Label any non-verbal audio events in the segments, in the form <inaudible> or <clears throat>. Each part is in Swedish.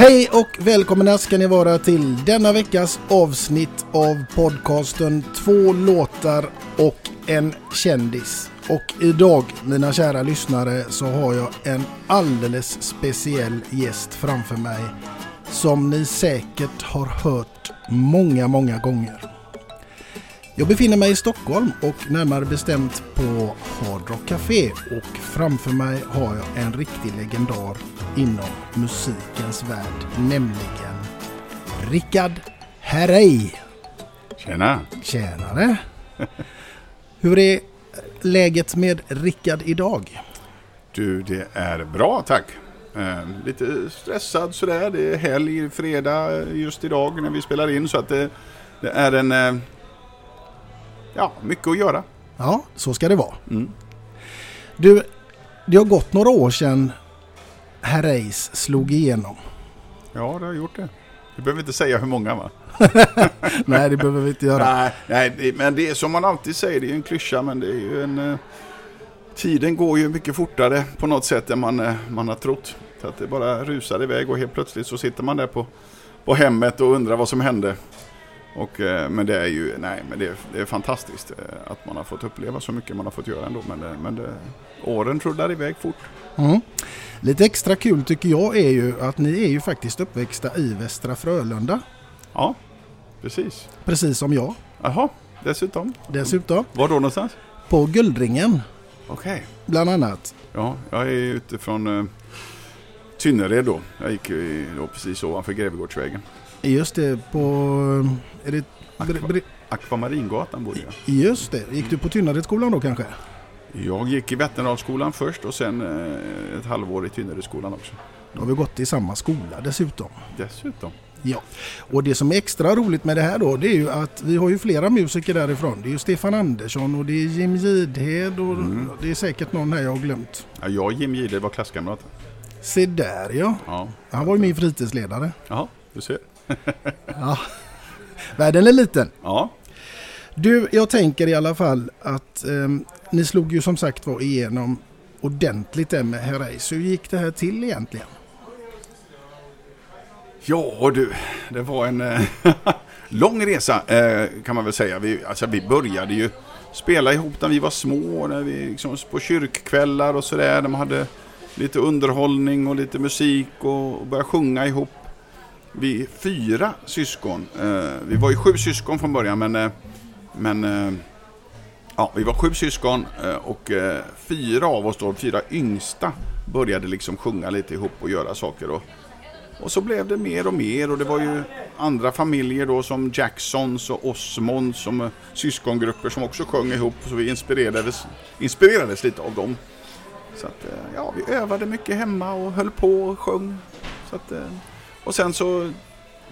Hej och välkomna ska ni vara till denna veckas avsnitt av podcasten Två låtar och en kändis. Och idag, mina kära lyssnare, så har jag en alldeles speciell gäst framför mig som ni säkert har hört många, många gånger. Jag befinner mig i Stockholm och närmare bestämt på Hard Rock Café och framför mig har jag en riktig legendar inom musikens värld, nämligen Rickard Herrey. Tjena! Tjenare! <laughs> Hur är läget med Rickard idag? Du, det är bra tack. Eh, lite stressad sådär. Det är helg, fredag just idag när vi spelar in så att det, det är en... Eh, ja, mycket att göra. Ja, så ska det vara. Du, det har gått några år sedan Herreys slog igenom. Ja, det har gjort det. Du behöver inte säga hur många va? <laughs> Nej, det behöver vi inte göra. Nej, nej det, men det är som man alltid säger, det är ju en klyscha men det är ju en... Eh, tiden går ju mycket fortare på något sätt än man, eh, man har trott. Så att det bara rusar iväg och helt plötsligt så sitter man där på, på hemmet och undrar vad som hände. Och, eh, men det är ju, nej men det, är- det är fantastiskt eh, att man har fått uppleva så mycket man har fått göra ändå. Men, det, men det, åren rullar iväg fort. Mm. Lite extra kul tycker jag är ju att ni är ju faktiskt uppväxta i Västra Frölunda. Ja, precis. Precis som jag Jaha, dessutom. dessutom. Var då någonstans? På Guldringen Okej. bland annat. Ja, jag är utifrån eh, Tynnered då. Jag gick ju då precis ovanför Grevegårdsvägen. Just det, på... Är det, bre, bre, Akvamaringatan bodde jag. just det, gick du på Tynneredsskolan då kanske? Jag gick i Vätternadalsskolan först och sen eh, ett halvår i Tynneredsskolan också. Då har vi gått i samma skola dessutom. Dessutom. Ja, och det som är extra roligt med det här då det är ju att vi har ju flera musiker därifrån. Det är ju Stefan Andersson och det är Jim Gidhed och det är säkert någon här jag har glömt. Ja, jag och Jim Gide var klasskamrater. Se där ja. Ja. Han var ju min fritidsledare. Jaha, du ser. <laughs> Världen är liten. Ja. Du, jag tänker i alla fall att ehm, ni slog ju som sagt var igenom ordentligt där med Herreys. Hur gick det här till egentligen? Ja du, det var en eh, <laughs> lång resa eh, kan man väl säga. Vi, alltså, vi började ju spela ihop när vi var små, när vi liksom, på kyrkkvällar och sådär. De hade lite underhållning och lite musik och, och började sjunga ihop. Vi är fyra syskon. Eh, vi var ju sju syskon från början men, eh, men eh, ja, vi var sju syskon och fyra av oss då, fyra yngsta, började liksom sjunga lite ihop och göra saker. Och, och så blev det mer och mer och det var ju andra familjer då som Jacksons och Osmonds som syskongrupper som också sjöng ihop så vi inspirerades, inspirerades lite av dem. Så att, ja, vi övade mycket hemma och höll på och sjöng. Så att, och sen så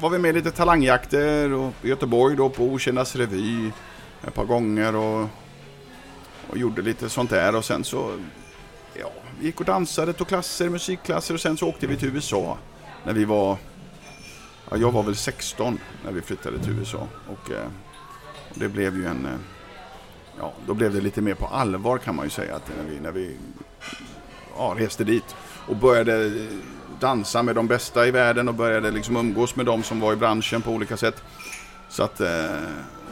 var vi med i lite talangjakter och i Göteborg då på Okändas revy ett par gånger och, och gjorde lite sånt där. Och sen så ja, vi gick och dansade, tog klasser, musikklasser och sen så åkte vi till USA när vi var ja, jag var väl 16 när vi flyttade till USA. Och, eh, och det blev ju en eh, ja, då blev det lite mer på allvar kan man ju säga att när vi, när vi ja, reste dit och började dansa med de bästa i världen och började liksom umgås med de som var i branschen på olika sätt. Så att, eh,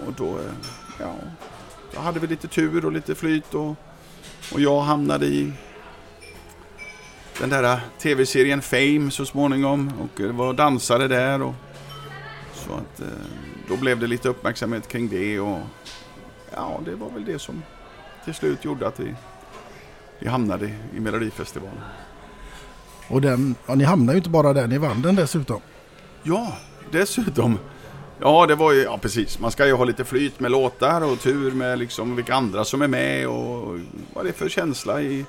och då, eh, ja, då hade vi lite tur och lite flyt och, och jag hamnade i den där eh, tv-serien Fame så småningom och var dansare där och så att då blev det lite uppmärksamhet kring det och ja, det var väl det som till slut gjorde att vi, vi hamnade i Melodifestivalen. Och den, ja, ni hamnar ju inte bara där, ni vann den dessutom. Ja, dessutom. Ja, det var ju, ja precis. Man ska ju ha lite flyt med låtar och tur med liksom vilka andra som är med och vad det är för känsla i,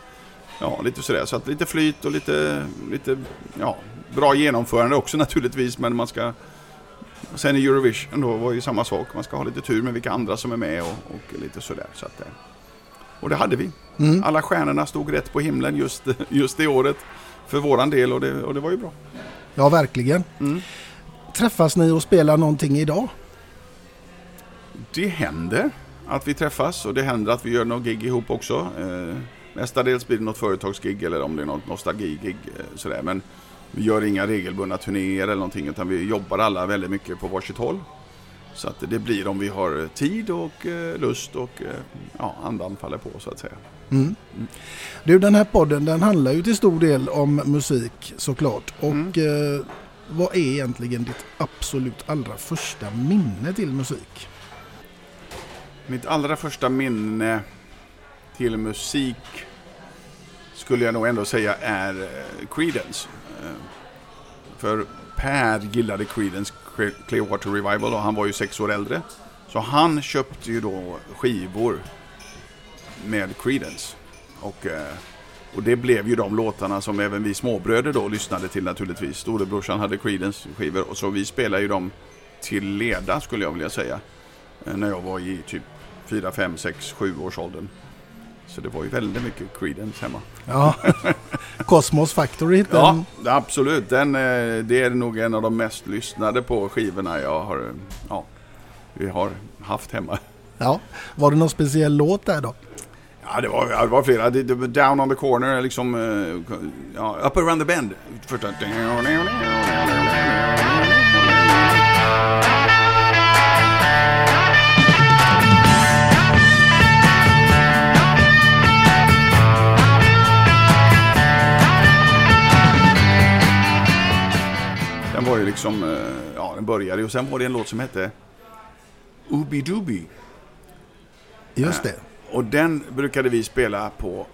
ja lite sådär. Så att lite flyt och lite, lite, ja, bra genomförande också naturligtvis, men man ska Sen i Eurovision då var ju samma sak. Man ska ha lite tur med vilka andra som är med och, och lite sådär. Så att, och det hade vi. Mm. Alla stjärnorna stod rätt på himlen just, <laughs> just det året för våran del och det, och det var ju bra. Ja, verkligen. Mm. Träffas ni och spelar någonting idag? Det händer att vi träffas och det händer att vi gör något gig ihop också. Eh, mestadels blir det något företagsgig eller om det är något nostalgigig. Eh, sådär. Men vi gör inga regelbundna turnéer eller någonting utan vi jobbar alla väldigt mycket på varsitt håll. Så att det blir om vi har tid och eh, lust och eh, ja, andan faller på så att säga. Mm. Du, den här podden den handlar ju till stor del om musik såklart. Och Mm. eh, vad är egentligen ditt absolut allra första minne till musik? Mitt allra första minne till musik skulle jag nog ändå säga är eh, Creedence. Eh, För Per gillade Creedence Clearwater Revival och han var ju sex år äldre. Så han köpte ju då skivor med Creedence. Och, eh, och det blev ju de låtarna som även vi småbröder då lyssnade till naturligtvis. Storebrorsan hade Creedence skivor och så vi spelade ju dem till leda skulle jag vilja säga. Eh, När jag var i typ 4, 5, 6, 7 års åldern. Så det var ju väldigt mycket Creedence hemma. Ja, <laughs> Cosmos Factory. Den, Ja, absolut. Den, eh, det är nog en av de mest lyssnade på skivorna jag har, ja, vi har haft hemma. ja. Var det någon speciell låt där då? Ja, det var, det var flera. Det, det, Down on the corner, liksom, eh, ja, Up around the bend. Första. Den var ju liksom, eh, ja den började ju och sen var det en låt som hette Ooby Dooby. Just det. Och den brukade vi spela på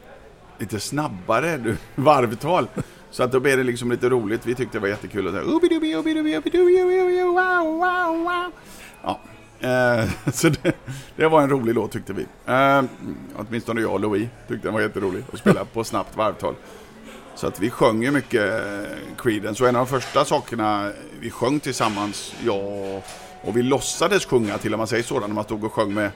lite snabbare du, varvtal. Så att då blev det liksom lite roligt. Vi tyckte det var jättekul. Och så "Oobidubi. Ja, så det, det var en rolig låt tyckte vi. Eh, åtminstone jag och Louis tyckte den var jätterolig att spela på snabbt varvtal. Så att vi sjöng ju mycket Creedence och en av de första sakerna vi sjöng tillsammans, jag och vi låtsades sjunga till om man säger så, när man stod och sjöng med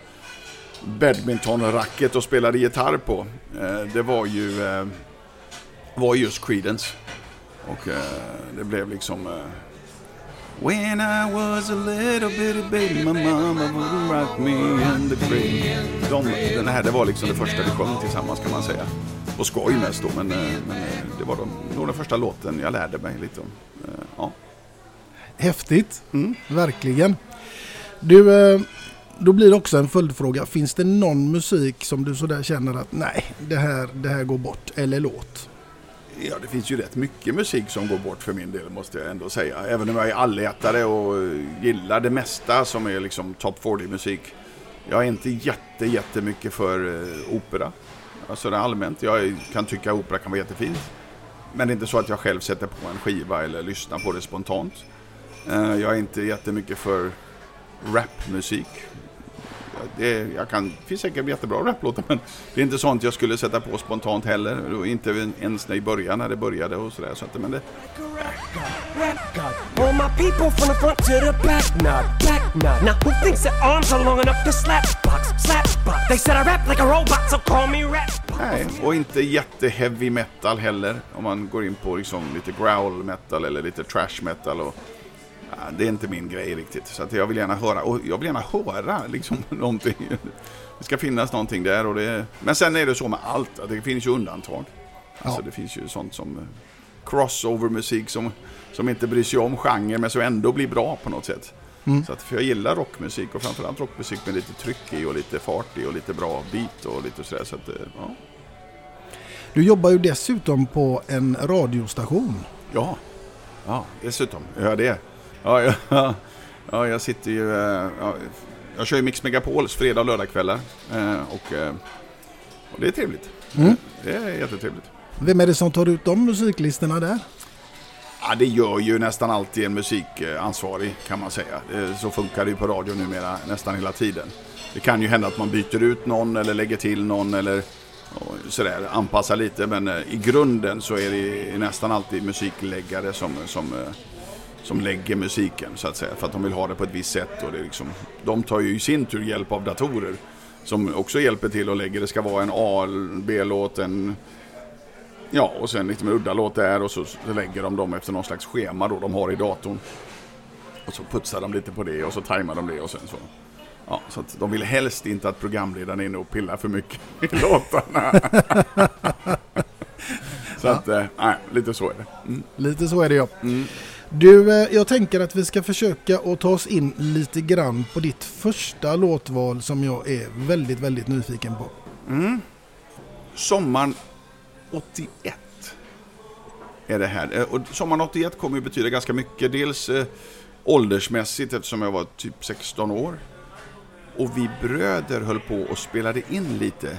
badmintonracket och spelade gitarr på. Eh, det var ju eh, var just Creedence. Och eh, det blev liksom... When I was a little bitty baby my mama would rock me in the cream. De, den här, det var liksom det första vi sjöng tillsammans kan man säga. På skoj mest då, men, men det var de, nog den första låten jag lärde mig lite om. Ja. Häftigt. Mm. Verkligen. Du, eh, då blir det också en följdfråga. Finns det någon musik som du sådär känner att nej, det här, det här går bort? Eller låt? Ja, det finns ju rätt mycket musik som går bort för min del måste jag ändå säga. Även om jag är allätare och gillar det mesta som är liksom top 40-musik. Jag är inte jätte, jättemycket för eh, opera. Alltså det allmänt. Jag kan tycka opera kan vara jättefint. Men det är inte så att jag själv sätter på en skiva eller lyssnar på det spontant. Eh, jag är inte jättemycket för rapmusik. Det, jag kan, det finns säkert jättebra raplåtar men det är inte sånt jag skulle sätta på spontant heller. Inte ens när i början när det började och sådär. Så att, men det, All my people from the front to the back, nod, back nod. Now who thinks their arms are long enough to slap box, slap box? They said I rap like a robot, so call me rap. Nej, och inte jätte-heavy metal heller. Om man går in på liksom lite growl metal eller lite trash metal. Och, det är inte min grej riktigt. Så att jag vill gärna höra, och jag vill gärna höra liksom <laughs> någonting. Det ska finnas någonting där. Och det, men sen är det så med allt, att det finns ju undantag. Alltså det finns ju sånt som eh, crossover-musik som, som inte bryr sig om genre men som ändå blir bra på något sätt. Så att, för jag gillar rockmusik och framförallt rockmusik med lite tryck i och lite fart i och lite bra beat och lite sådär. Så att, eh, ja. Du jobbar ju dessutom på en radiostation. Ja, ja dessutom. Ja, det. Ja, ja, <laughs> ja, jag sitter ju... eh, Ja, jag kör ju Mix Megapols fredag och lördagskvällar. eh, Och, eh, och det är trevligt. Det är jättetrevligt. Vem är det som tar ut de musiklistorna där? Ja, det gör ju nästan alltid en musikansvarig kan man säga. Så funkar det ju på radio numera nästan hela tiden. Det kan ju hända att man byter ut någon eller lägger till någon eller sådär, anpassar lite. Men i grunden så är det nästan alltid musikläggare som, som, som lägger musiken så att säga. För att de vill ha det på ett visst sätt. Och det liksom, de tar ju i sin tur hjälp av datorer. Som också hjälper till och lägger, det ska vara en A, B-låt, en Ja, och sen lite med udda låt där och så, lägger de dem efter någon slags schema då de har i datorn. Och så putsar de lite på det och så tajmar de det och sen så. Ja, så att de vill helst inte att programledaren är inne och pillar för mycket <laughs> i låtarna. <laughs> så att, eh, nej, lite så är det. Mm. Lite så är det ja. Du, eh, jag tänker att vi ska försöka att ta oss in lite grann på ditt första låtval som jag är väldigt, väldigt nyfiken på. Mm. Sommaren 81 är det här. Eh, och sommaren 81 kommer ju betyda ganska mycket. Dels eh, åldersmässigt eftersom jag var typ 16 år. Och vi bröder höll på och spelade in lite.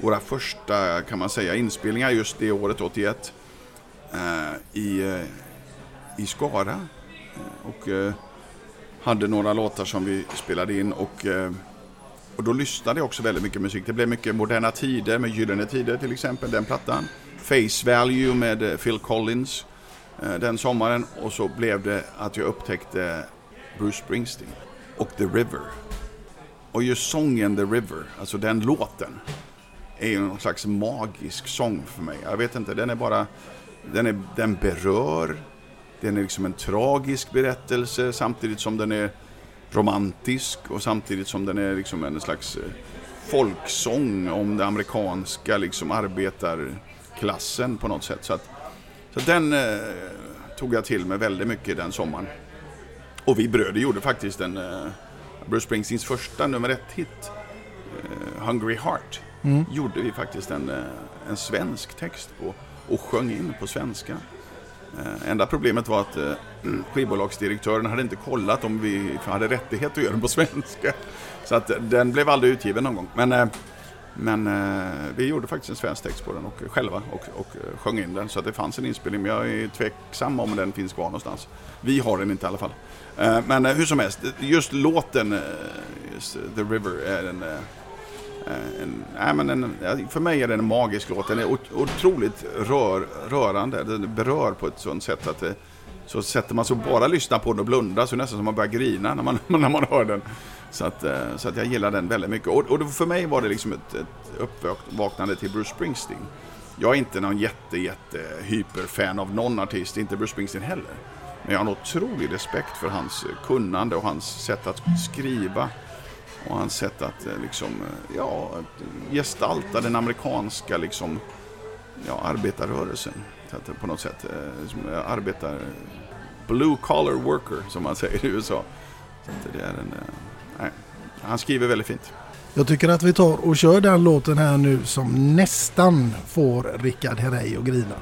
Våra första, kan man säga, inspelningar just det året, 81. Eh, I, eh, i Skara. Eh, och eh, hade några låtar som vi spelade in. Och eh, och då lyssnade jag också väldigt mycket musik. Det blev mycket Moderna Tider med Gyllene Tider till exempel, den plattan. Face Value med eh, Phil Collins eh, den sommaren. Och så blev det att jag upptäckte Bruce Springsteen och The River. Och just sången The River, alltså den låten, är ju någon slags magisk sång för mig. Jag vet inte, den är bara, den, är, den berör, den är liksom en tragisk berättelse samtidigt som den är romantisk och samtidigt som den är liksom en slags eh, folksång om det amerikanska liksom arbetarklassen på något sätt. Så, att, så den eh, tog jag till mig väldigt mycket den sommaren. Och vi bröder gjorde faktiskt en eh, Bruce Springsteens första nummer ett-hit, eh, Hungry Heart, gjorde vi faktiskt en, eh, en svensk text på och sjöng in på svenska. Eh, enda problemet var att eh, <clears throat> skivbolagsdirektören hade inte kollat om vi hade rättighet att göra den på <laughs> svenska. Så att eh, den blev aldrig utgiven någon gång. Men, eh, men eh, vi gjorde faktiskt en svensk text på den och, eh, själva och, och eh, sjöng in den. Så att det fanns en inspelning, men jag är tveksam om den finns kvar någonstans. Vi har den inte i alla fall. Men hur som helst, just låten just, The River är en Eh, en, nej, men en, för mig är det en magisk låt. Den är otroligt rör, rörande. Den berör på ett sånt sätt att det, så sätter man så bara lyssnar på den och blundar så nästan som man börjar grina när man, <laughs> när man hör den. Så att, eh, så att jag gillar den väldigt mycket. Och, och för mig var det liksom ett, ett uppvaknande till Bruce Springsteen. Jag är inte någon jätte, jätte hyperfan av någon artist, inte Bruce Springsteen heller. Men jag har en otrolig respekt för hans kunnande och hans sätt att skriva. Och hans sätt att eh, liksom, eh, ja, gestalta den amerikanska liksom, ja, arbetarrörelsen. På något sätt. Eh, som arbetar... Blue collar worker, som man <laughs> säger i USA. Så det är en... Nej, han skriver väldigt fint. Jag tycker att vi tar och kör den låten här nu som nästan får Rickard Herrey att grina.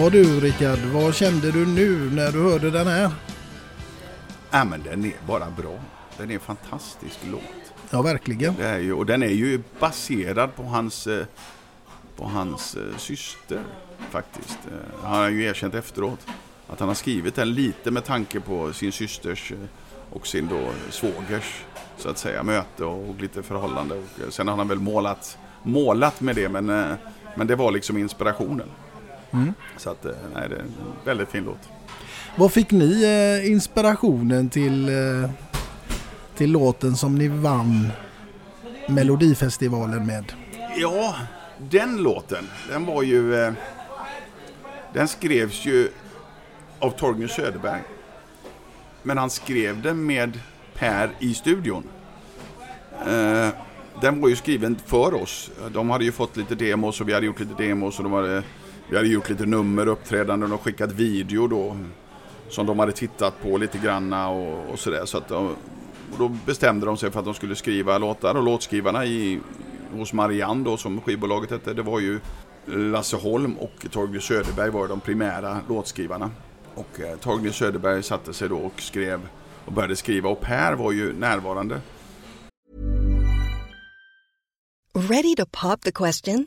Ja du Rickard, vad kände du nu när du hörde den här? Ja, men den är bara bra. Den är en fantastisk låt. Ja, verkligen. Det är ju, och den är ju baserad på hans, eh, på hans eh, syster faktiskt. Eh, han har ju erkänt efteråt att han har skrivit den lite med tanke på sin systers och sin då svågers så att säga möte och lite förhållande. Och sen har han väl målat, målat med det men, men det var liksom inspirationen. Mm. Så att, eh, nej, det är en väldigt fin låt. Var fick ni eh, inspirationen till, eh, till låten som ni vann Melodifestivalen med? Ja, den låten, den var ju... Den skrevs ju av Torgny Söderberg. Men han skrev den med Per i studion. den var ju skriven för oss. De hade ju fått lite demos och vi hade gjort lite demos och de hade vi hade gjort lite nummer, uppträdanden och skickat video då. Som de hade tittat på lite granna och, och sådär. Så att de, och då bestämde de sig för att de skulle skriva låtar och låtskrivarna i, hos Marianne då som skivbolaget hette. Det var ju Lasse Holm och Torgny Söderberg var de primära låtskrivarna. Och eh, Torgny Söderberg satte sig då och skrev och började skriva och Per var ju närvarande. Ready to pop the question?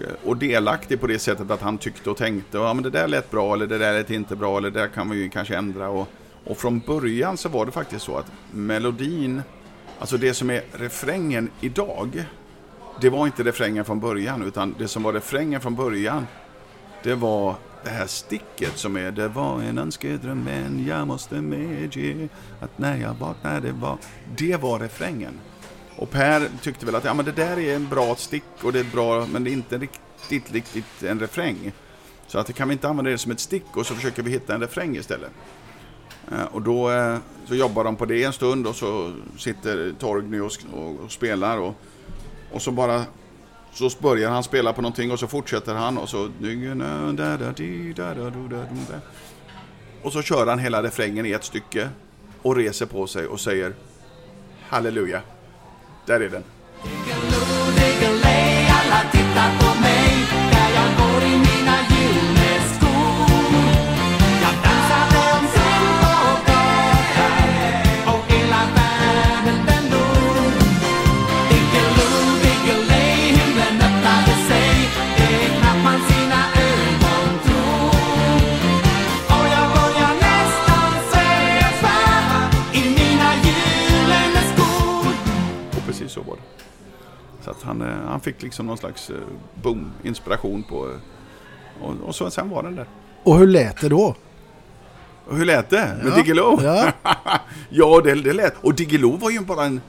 Eh, och, delaktig på det sättet att han tyckte och tänkte, ja men det där lät bra eller det där lät inte bra eller det där kan vi ju kanske ändra. Och, och från början så var det faktiskt så att melodin, alltså det som är refrängen idag, det var inte refrängen från början utan det som var refrängen från början, det var det här sticket som är Det var en önskedröm men jag måste medge att när jag vaknade var... Det var refrängen. Och Per tyckte väl att ja, men det där är en bra stick och det är bra men det är inte riktigt, riktigt en refräng. Så att kan vi inte använda det som ett stick och så försöker vi hitta en refräng istället. Eh, och då eh, så jobbar de på det en stund och så sitter Torgny och, och, och spelar och, och så bara så börjar han spela på någonting och så fortsätter han och så och så kör han hela refrängen i ett stycke och reser på sig och säger Halleluja. Där är den. Så var det. Så att han, eh, han fick liksom någon slags eh, boom, inspiration på... eh, Och, och så, sen var den där. Och hur lät det då? Och hur lät det med Ja, Diggiloo? ja. <laughs> ja, det, det lät. Och Diggiloo var ju bara en...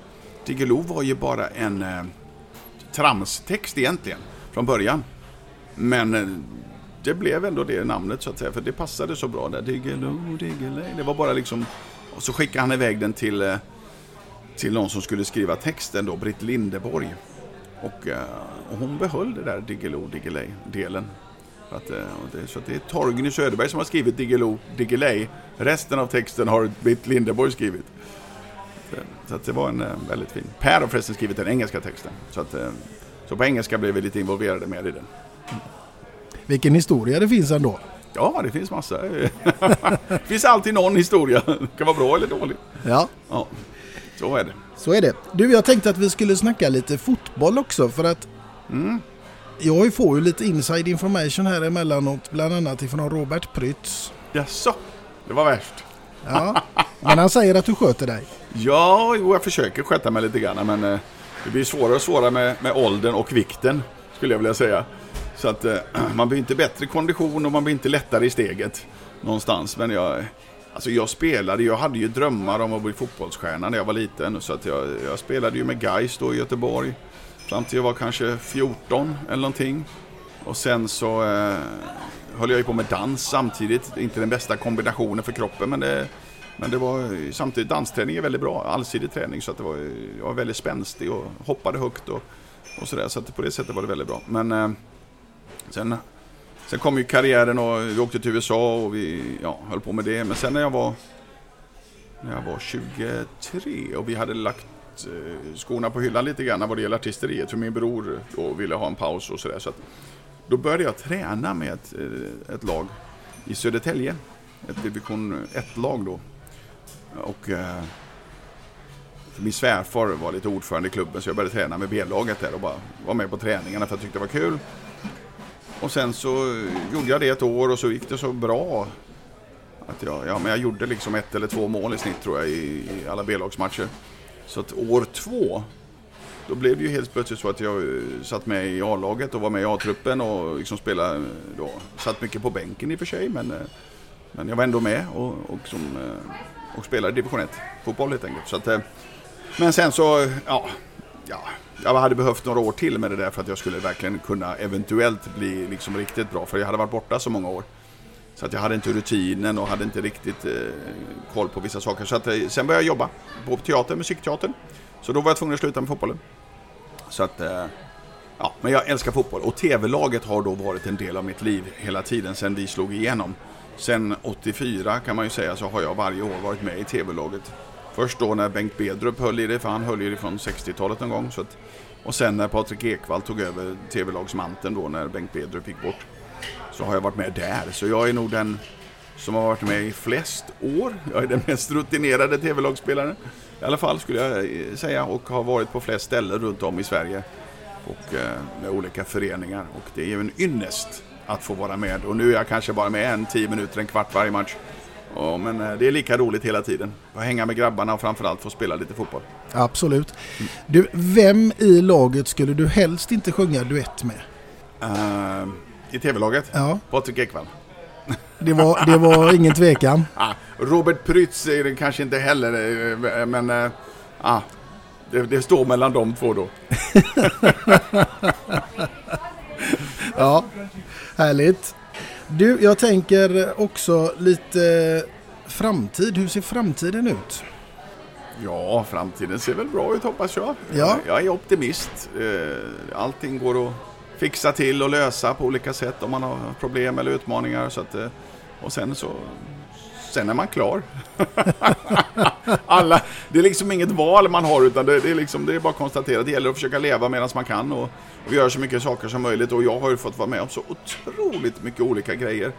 Diggiloo var ju bara en eh, tramstext egentligen, från början. Men eh, det blev ändå det namnet så att säga, för det passade så bra där. Diggiloo, Diggiley. Det var bara liksom... Och så skickade han iväg den till, eh, till någon som skulle skriva texten då, Britt Lindeborg. Och, eh, och hon behöll det där Diggiloo, Diggiley-delen. Så att, eh, det, så det är Torgny Söderberg som har skrivit Diggiloo, Diggiley. Resten av texten har Britt Lindeborg skrivit. Så, att det var en eh, väldigt fin. Per har förresten skrivit den engelska texten. Så, att, så på engelska blev vi lite involverade med i den. Vilken historia det finns ändå. Ja, det finns massa. <laughs> det finns alltid någon historia. Det kan vara bra eller dålig. Ja, Ja, så är det. så är det. Du, jag tänkte att vi skulle snacka lite fotboll också för att jag får ju lite inside information här emellanåt, bland annat ifrån Robert Prytz. Jaså, det var värst. Ja, men han säger att du sköter dig. Ja, jo, jag försöker sköta mig lite grann men eh, det blir svårare och svårare med, med åldern och vikten skulle jag vilja säga. Så att eh, <clears throat> man blir inte bättre kondition och man blir inte lättare i steget någonstans. Men jag, alltså jag spelade, jag hade ju drömmar om att bli fotbollsstjärna när jag var liten. Så att jag, jag spelade ju med Gais då i Göteborg fram till jag var kanske 14 eller någonting. Och sen så eh, höll jag ju på med dans samtidigt. Inte den bästa kombinationen för kroppen men det, men det var samtidigt dansträning är väldigt bra, allsidig träning så att det var, jag var väldigt spänstig och hoppade högt och, och sådär. Så att på det sättet var det väldigt bra. Men eh, sen, sen kom ju karriären och vi åkte till USA och vi ja, höll på med det. Men sen när jag var, när jag var 23 och vi hade lagt eh, skorna på hyllan lite grann vad det gäller artisteriet. För min bror då ville ha en paus och sådär. Så då började jag träna med ett, eh, ett lag i Södertälje. Ett division 1-lag då. Och eh, min svärfar var lite ordförande i klubben så jag började träna med B-laget där och bara var med på träningarna för jag tyckte det var kul. Och sen så gjorde jag det ett år och så gick det så bra. Att jag, ja, men jag gjorde liksom ett eller två mål i snitt tror jag i, i alla B-lagsmatcher. Så att år två, då blev det ju helt plötsligt så att jag eh, satt med i A-laget och var med i A-truppen och liksom spelade eh, då. Satt mycket på bänken i och för sig men, eh, men jag var ändå med och, och, som, och spelade division 1 fotboll helt enkelt. Så att, men sen så, ja, ja, jag hade behövt några år till med det där för att jag skulle verkligen kunna eventuellt bli liksom riktigt bra. För jag hade varit borta så många år. Så att jag hade inte rutinen och hade inte riktigt eh, koll på vissa saker. Så att, eh, sen började jag jobba på teater, musikteatern. Så då var jag tvungen att sluta med fotbollen. Så att, eh, ja, men jag älskar fotboll. Och tv-laget har då varit en del av mitt liv hela tiden sen vi slog igenom. Sen 84 kan man ju säga så har jag varje år varit med i tv-laget. Först då när Bengt Bedrup höll i det, för han höll i det från 60-talet en gång. Så att, och sen när Patrik Ekwall tog över tv-lagsmanteln då när Bengt Bedrup gick bort. Så har jag varit med där. Så jag är nog den som har varit med i flest år. Jag är den mest rutinerade tv-lagsspelaren. I alla fall skulle jag eh, säga. Och har varit på flest ställen runt om i Sverige. Och eh, med olika föreningar. Och det är ju en ynnest att få vara med. Och nu är jag kanske bara med en tio minuter, en kvart varje match. Ja, men eh, det är lika roligt hela tiden. Att hänga med grabbarna och framförallt få spela lite fotboll. Absolut. Du, vem i laget skulle du helst inte sjunga duett med? Uh, I tv-laget? Ja. Patrik Ekwall. Det var, det var ingen tvekan. <laughs> Ah, Robert Prytz är det kanske inte heller, eh, men ah, det, det står mellan de två då. <laughs> Ja, härligt. Du, jag tänker också lite framtid. Hur ser framtiden ut? Ja, framtiden ser väl bra ut hoppas jag. Ja. Jag är optimist. Eh, Allting går att fixa till och lösa på olika sätt om man har problem eller utmaningar. Så att, eh, och sen så Sen är man klar. <laughs> Alla, det är liksom inget val man har utan det, det, är, liksom, det är bara att konstatera. Det gäller att försöka leva medan man kan och, och göra så mycket saker som möjligt. Och jag har ju fått vara med om så otroligt mycket olika grejer.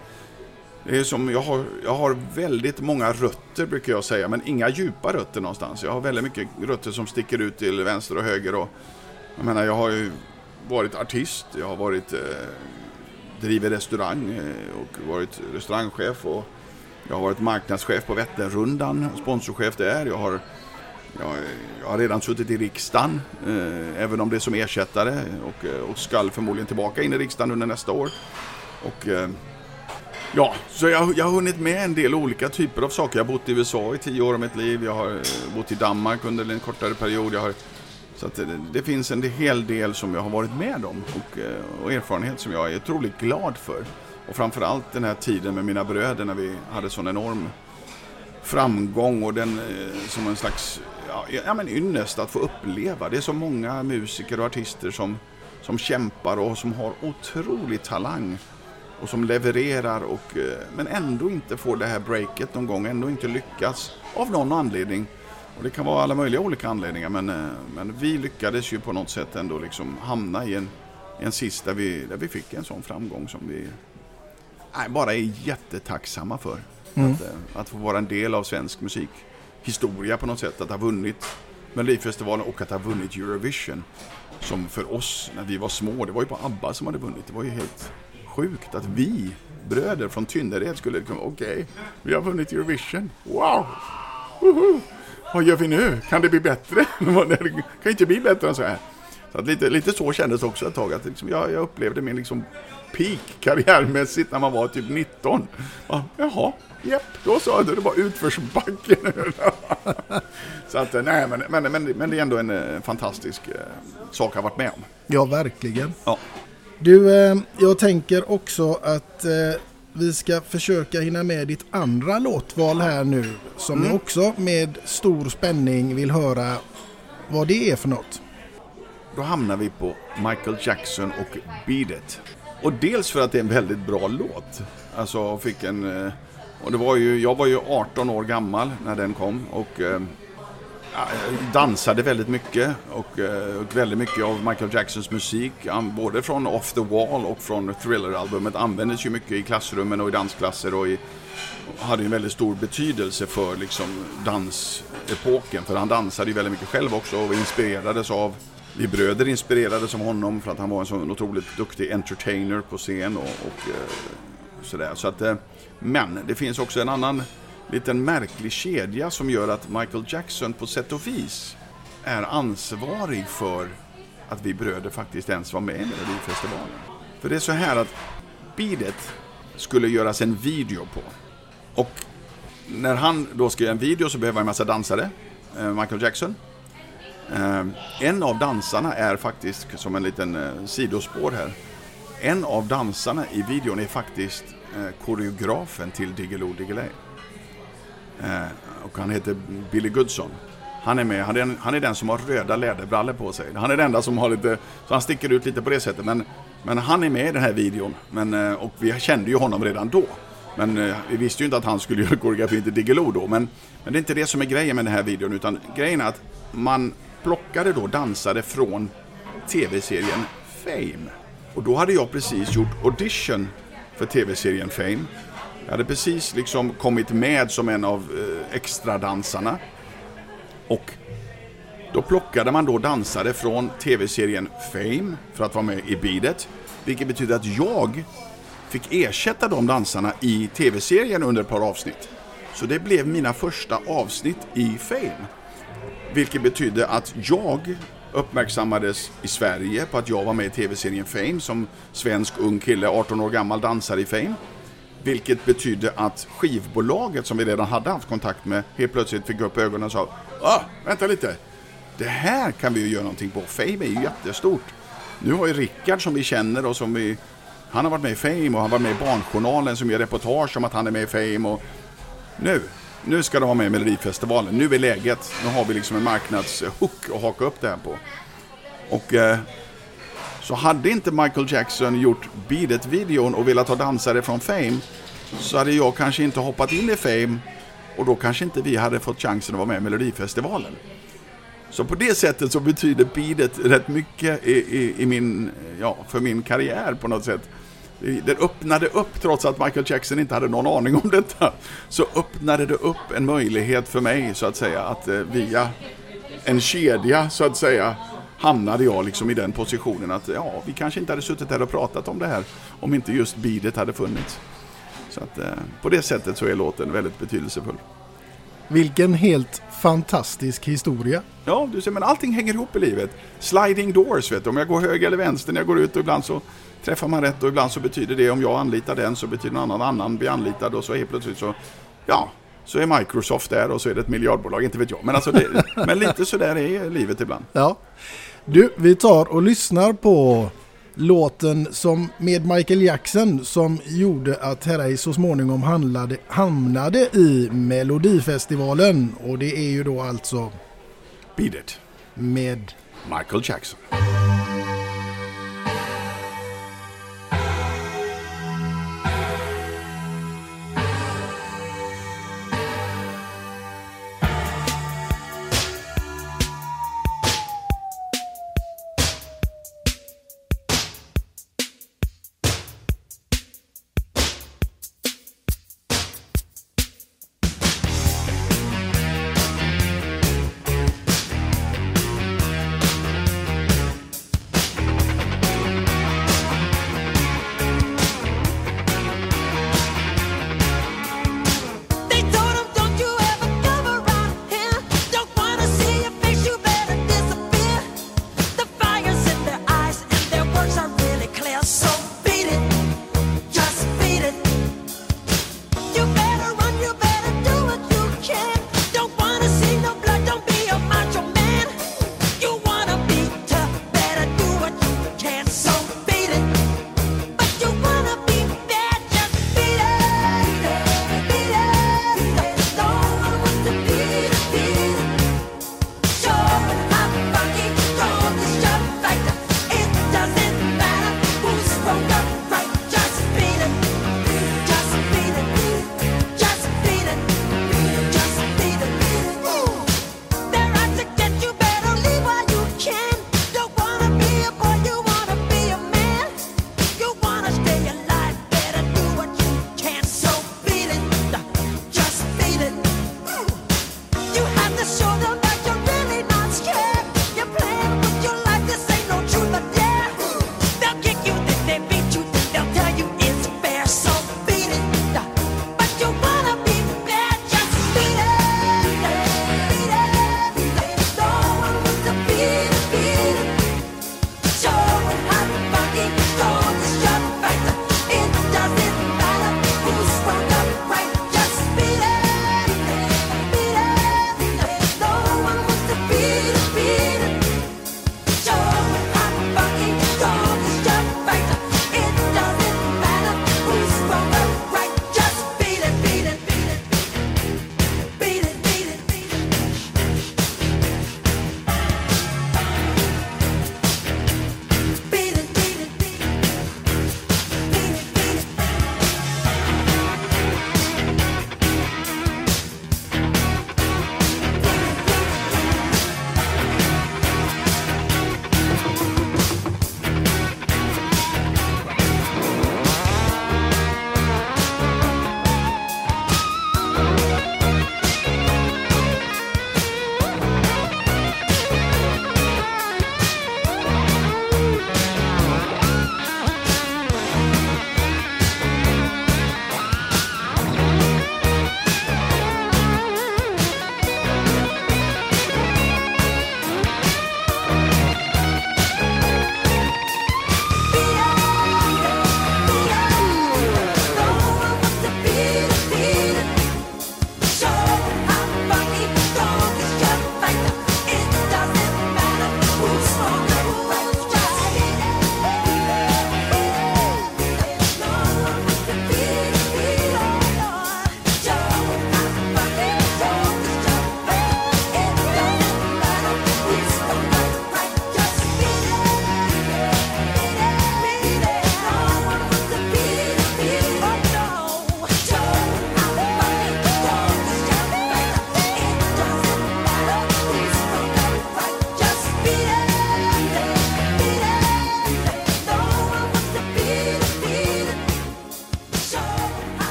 Det är som, jag, har, jag har väldigt många rötter brukar jag säga, men inga djupa rötter någonstans. Jag har väldigt mycket rötter som sticker ut till vänster och höger. Och, jag menar, jag har ju varit artist, jag har varit eh, driver restaurang eh, och varit restaurangchef. Och jag har varit marknadschef på Vätternrundan, sponsorchef där. Jag har, jag, jag har redan suttit i riksdagen, eh, även om det är som ersättare. Och, eh, och skall förmodligen tillbaka in i riksdagen under nästa år. Och, eh, Ja, så jag, jag har hunnit med en del olika typer av saker. Jag har bott i USA i tio år av mitt liv. Jag har eh, bott i Danmark under en kortare period. Jag har, så att det, det finns en hel del som jag har varit med om och, och erfarenhet som jag är otroligt glad för. Och framförallt den här tiden med mina bröder när vi hade sån enorm framgång och den eh, som en slags ja, ja, men ynnest att få uppleva. Det är så många musiker och artister som, som kämpar och som har otrolig talang och som levererar och, eh, men ändå inte får det här breaket någon gång, ändå inte lyckas av någon anledning. Och det kan vara alla möjliga olika anledningar men, eh, men vi lyckades ju på något sätt ändå liksom hamna i en, i en sist där vi, där vi fick en sån framgång som vi nej, bara är jättetacksamma för. Mm. Att, eh, att få vara en del av svensk musikhistoria på något sätt. Att ha vunnit Melodifestivalen och att ha vunnit Eurovision. Som för oss när vi var små, det var ju bara ABBA som hade vunnit. Det var ju helt sjukt att vi bröder från Tynnered skulle liksom, okej, vi har vunnit Eurovision. Wow! Woho! vad gör vi nu? Kan det bli bättre? <laughs> Det kan inte bli bättre än så här. Så att lite, lite så kändes också ett tag. Att liksom jag, jag upplevde min liksom peak karriärmässigt när man var typ 19. Ja, jaha, japp, då sa du det var utförsbacke nu. så att, nej, men, men, men, men det är ändå en eh, fantastisk eh, sak jag varit med om. Ja, verkligen. Ja. Du, eh, jag tänker också att eh, vi ska försöka hinna med ditt andra låtval här nu. Som jag också med stor spänning vill höra vad det är för något. Då hamnar vi på Michael Jackson och Beat It. Och dels för att det är en väldigt bra låt. Alltså jag fick en... Eh, och det var ju, jag var ju 18 år gammal när den kom och eh, dansade väldigt mycket och, eh, och väldigt mycket av Michael Jacksons musik, både från Off the Wall och från Thriller-albumet, användes ju mycket i klassrummen och i dansklasser och i, och hade ju en väldigt stor betydelse för liksom dansepoken. För han dansade ju väldigt mycket själv också och inspirerades av vi bröder inspirerades av honom för att han var en så otroligt duktig entertainer på scen och, och eh, sådär. Så att, eh, men det finns också en annan liten märklig kedja som gör att Michael Jackson på sätt och vis är ansvarig för att vi bröder faktiskt ens var med i Melodifestivalen. För det är så här att Beat It skulle göras en video på. Och när han då ska göra en video så behöver han en massa dansare, eh, Michael Jackson. Eh, en av dansarna är faktiskt, som en liten eh, sidospår här, en av dansarna i videon är faktiskt eh, koreografen till Diggiloo Diggiley. Och han heter Billy Goodson. Han är med, han är, den- han är den som har röda läderbrallor på sig. Han är den enda som har lite, så han sticker ut lite på det sättet. Men, men han är med i den här videon. Men, och vi kände ju honom redan då. Men vi visste ju inte att han skulle <laughs> göra koreografin till Diggiloo då. Men, men det är inte det som är grejen med den här videon. Utan grejen är att man plockade då dansare från tv-serien Fame. Och då hade jag precis gjort audition för tv-serien Fame. Jag hade precis liksom kommit med som en av eh, extradansarna. Och då plockade man då dansare från tv-serien Fame för att vara med i bidet. Vilket betyder att jag fick ersätta de dansarna i tv-serien under ett par avsnitt. Så det blev mina första avsnitt i Fame. Vilket betydde att jag uppmärksammades i Sverige på att jag var med i tv-serien Fame som svensk ung kille, 18 år gammal, dansare i Fame. Vilket betydde att skivbolaget som vi redan hade haft kontakt med helt plötsligt fick upp ögonen och sa ah, vänta lite, det här kan vi ju göra någonting på. Fame är ju jättestort. Nu har ju Rickard som vi känner och som vi, han har varit med i Fame och han var med i Barnjournalen som gör reportage om att han är med i Fame och nu, nu ska du vara med i Melodifestivalen. Nu är läget, nu har vi liksom en marknadshook att haka upp det här på. Och eh, så hade inte Michael Jackson gjort Beat It-videon och velat ha dansare från Fame så hade jag kanske inte hoppat in i Fame och då kanske inte vi hade fått chansen att vara med i Melodifestivalen. Så på det sättet så betyder Beat It rätt mycket i, i, i min, ja, för min karriär på något sätt. Det öppnade upp, trots att Michael Jackson inte hade någon aning om detta, så öppnade det upp en möjlighet för mig så att säga att eh, via en kedja så att säga hamnade jag liksom i den positionen att ja, vi kanske inte hade suttit här och pratat om det här om inte just bidet hade funnits. Så att eh, på det sättet så är låten väldigt betydelsefull. Vilken helt fantastisk historia. Ja, du ser, men allting hänger ihop i livet. Sliding doors, vet du. Om jag går höger eller vänster när jag går ut och ibland så träffar man rätt och ibland så betyder det om jag anlitar den så betyder någon annan annan blir anlitad och så helt plötsligt så, ja, så är Microsoft där och så är det ett miljardbolag, inte vet jag. Men, alltså det, men lite så där är livet ibland. Ja. Du, vi tar och lyssnar på låten som med Michael Jackson som gjorde att Herrey så småningom handlade, hamnade i Melodifestivalen. Och det är ju då alltså Beat it. med Michael Jackson.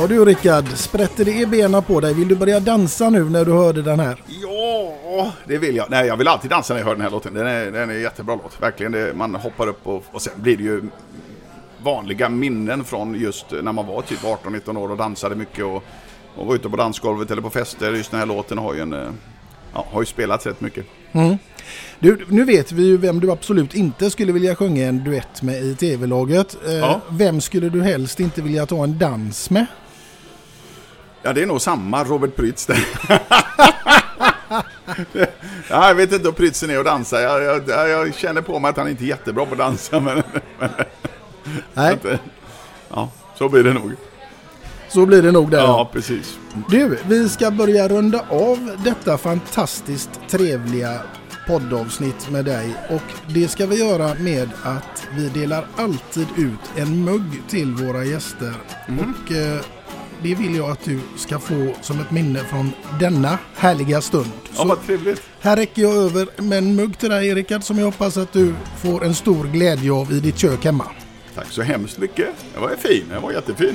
Ja du Rickard, sprätter det i benen på dig? Vill du börja dansa nu när du hörde den här? Ja, det vill jag. Nej, jag vill alltid dansa när jag hör den här låten. Den är, den är en jättebra låt. Verkligen. Det, man hoppar upp och, och sen blir det ju vanliga minnen från just när man var typ 18-19 år och dansade mycket och, och var ute på dansgolvet eller på fester. Just den här låten har ju, en, eh, ja, har ju spelats rätt mycket. Mm. Du, nu vet vi ju vem du absolut inte skulle vilja sjunga en duett med i tv-laget. Eh, Ja. Vem skulle du helst inte vilja ta en dans med? Ja, det är nog samma Robert Prytz där. <laughs> ja, jag vet inte hur Prytzen är att dansa. Jag, jag, jag känner på mig att han inte är jättebra på att dansa. Men, <laughs> men, Nej, att, ja, så blir det nog. så blir det nog där. Ja, precis. Du, vi ska börja runda av detta fantastiskt trevliga poddavsnitt med dig och det ska vi göra med att vi delar alltid ut en mugg till våra gäster och eh, det vill jag att du ska få som ett minne från denna härliga stund. Ja, vad trevligt. Här räcker jag över med en mugg till dig Rickard som jag hoppas att du får en stor glädje av i ditt kök hemma. Tack så hemskt mycket. Den var fin. Den var jättefin.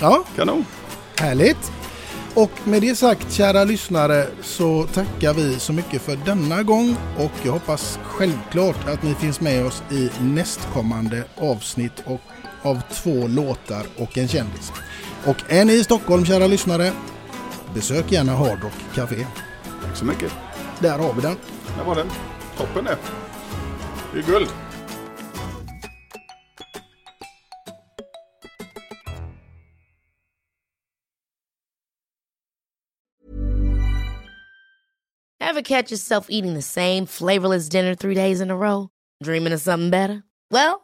Ja, Kanon. Härligt! Och med det sagt kära lyssnare så tackar vi så mycket för denna gång och jag hoppas självklart att ni finns med oss i nästkommande avsnitt och av två låtar och en kändis. Och är ni i Stockholm kära lyssnare, besök gärna Hard Rock Café. Tack så mycket. Där har vi den. Där var den. Toppen det. Det är guld. Ever catch yourself eating the same flavorless dinner three days in a row? Dreaming of something better? Well,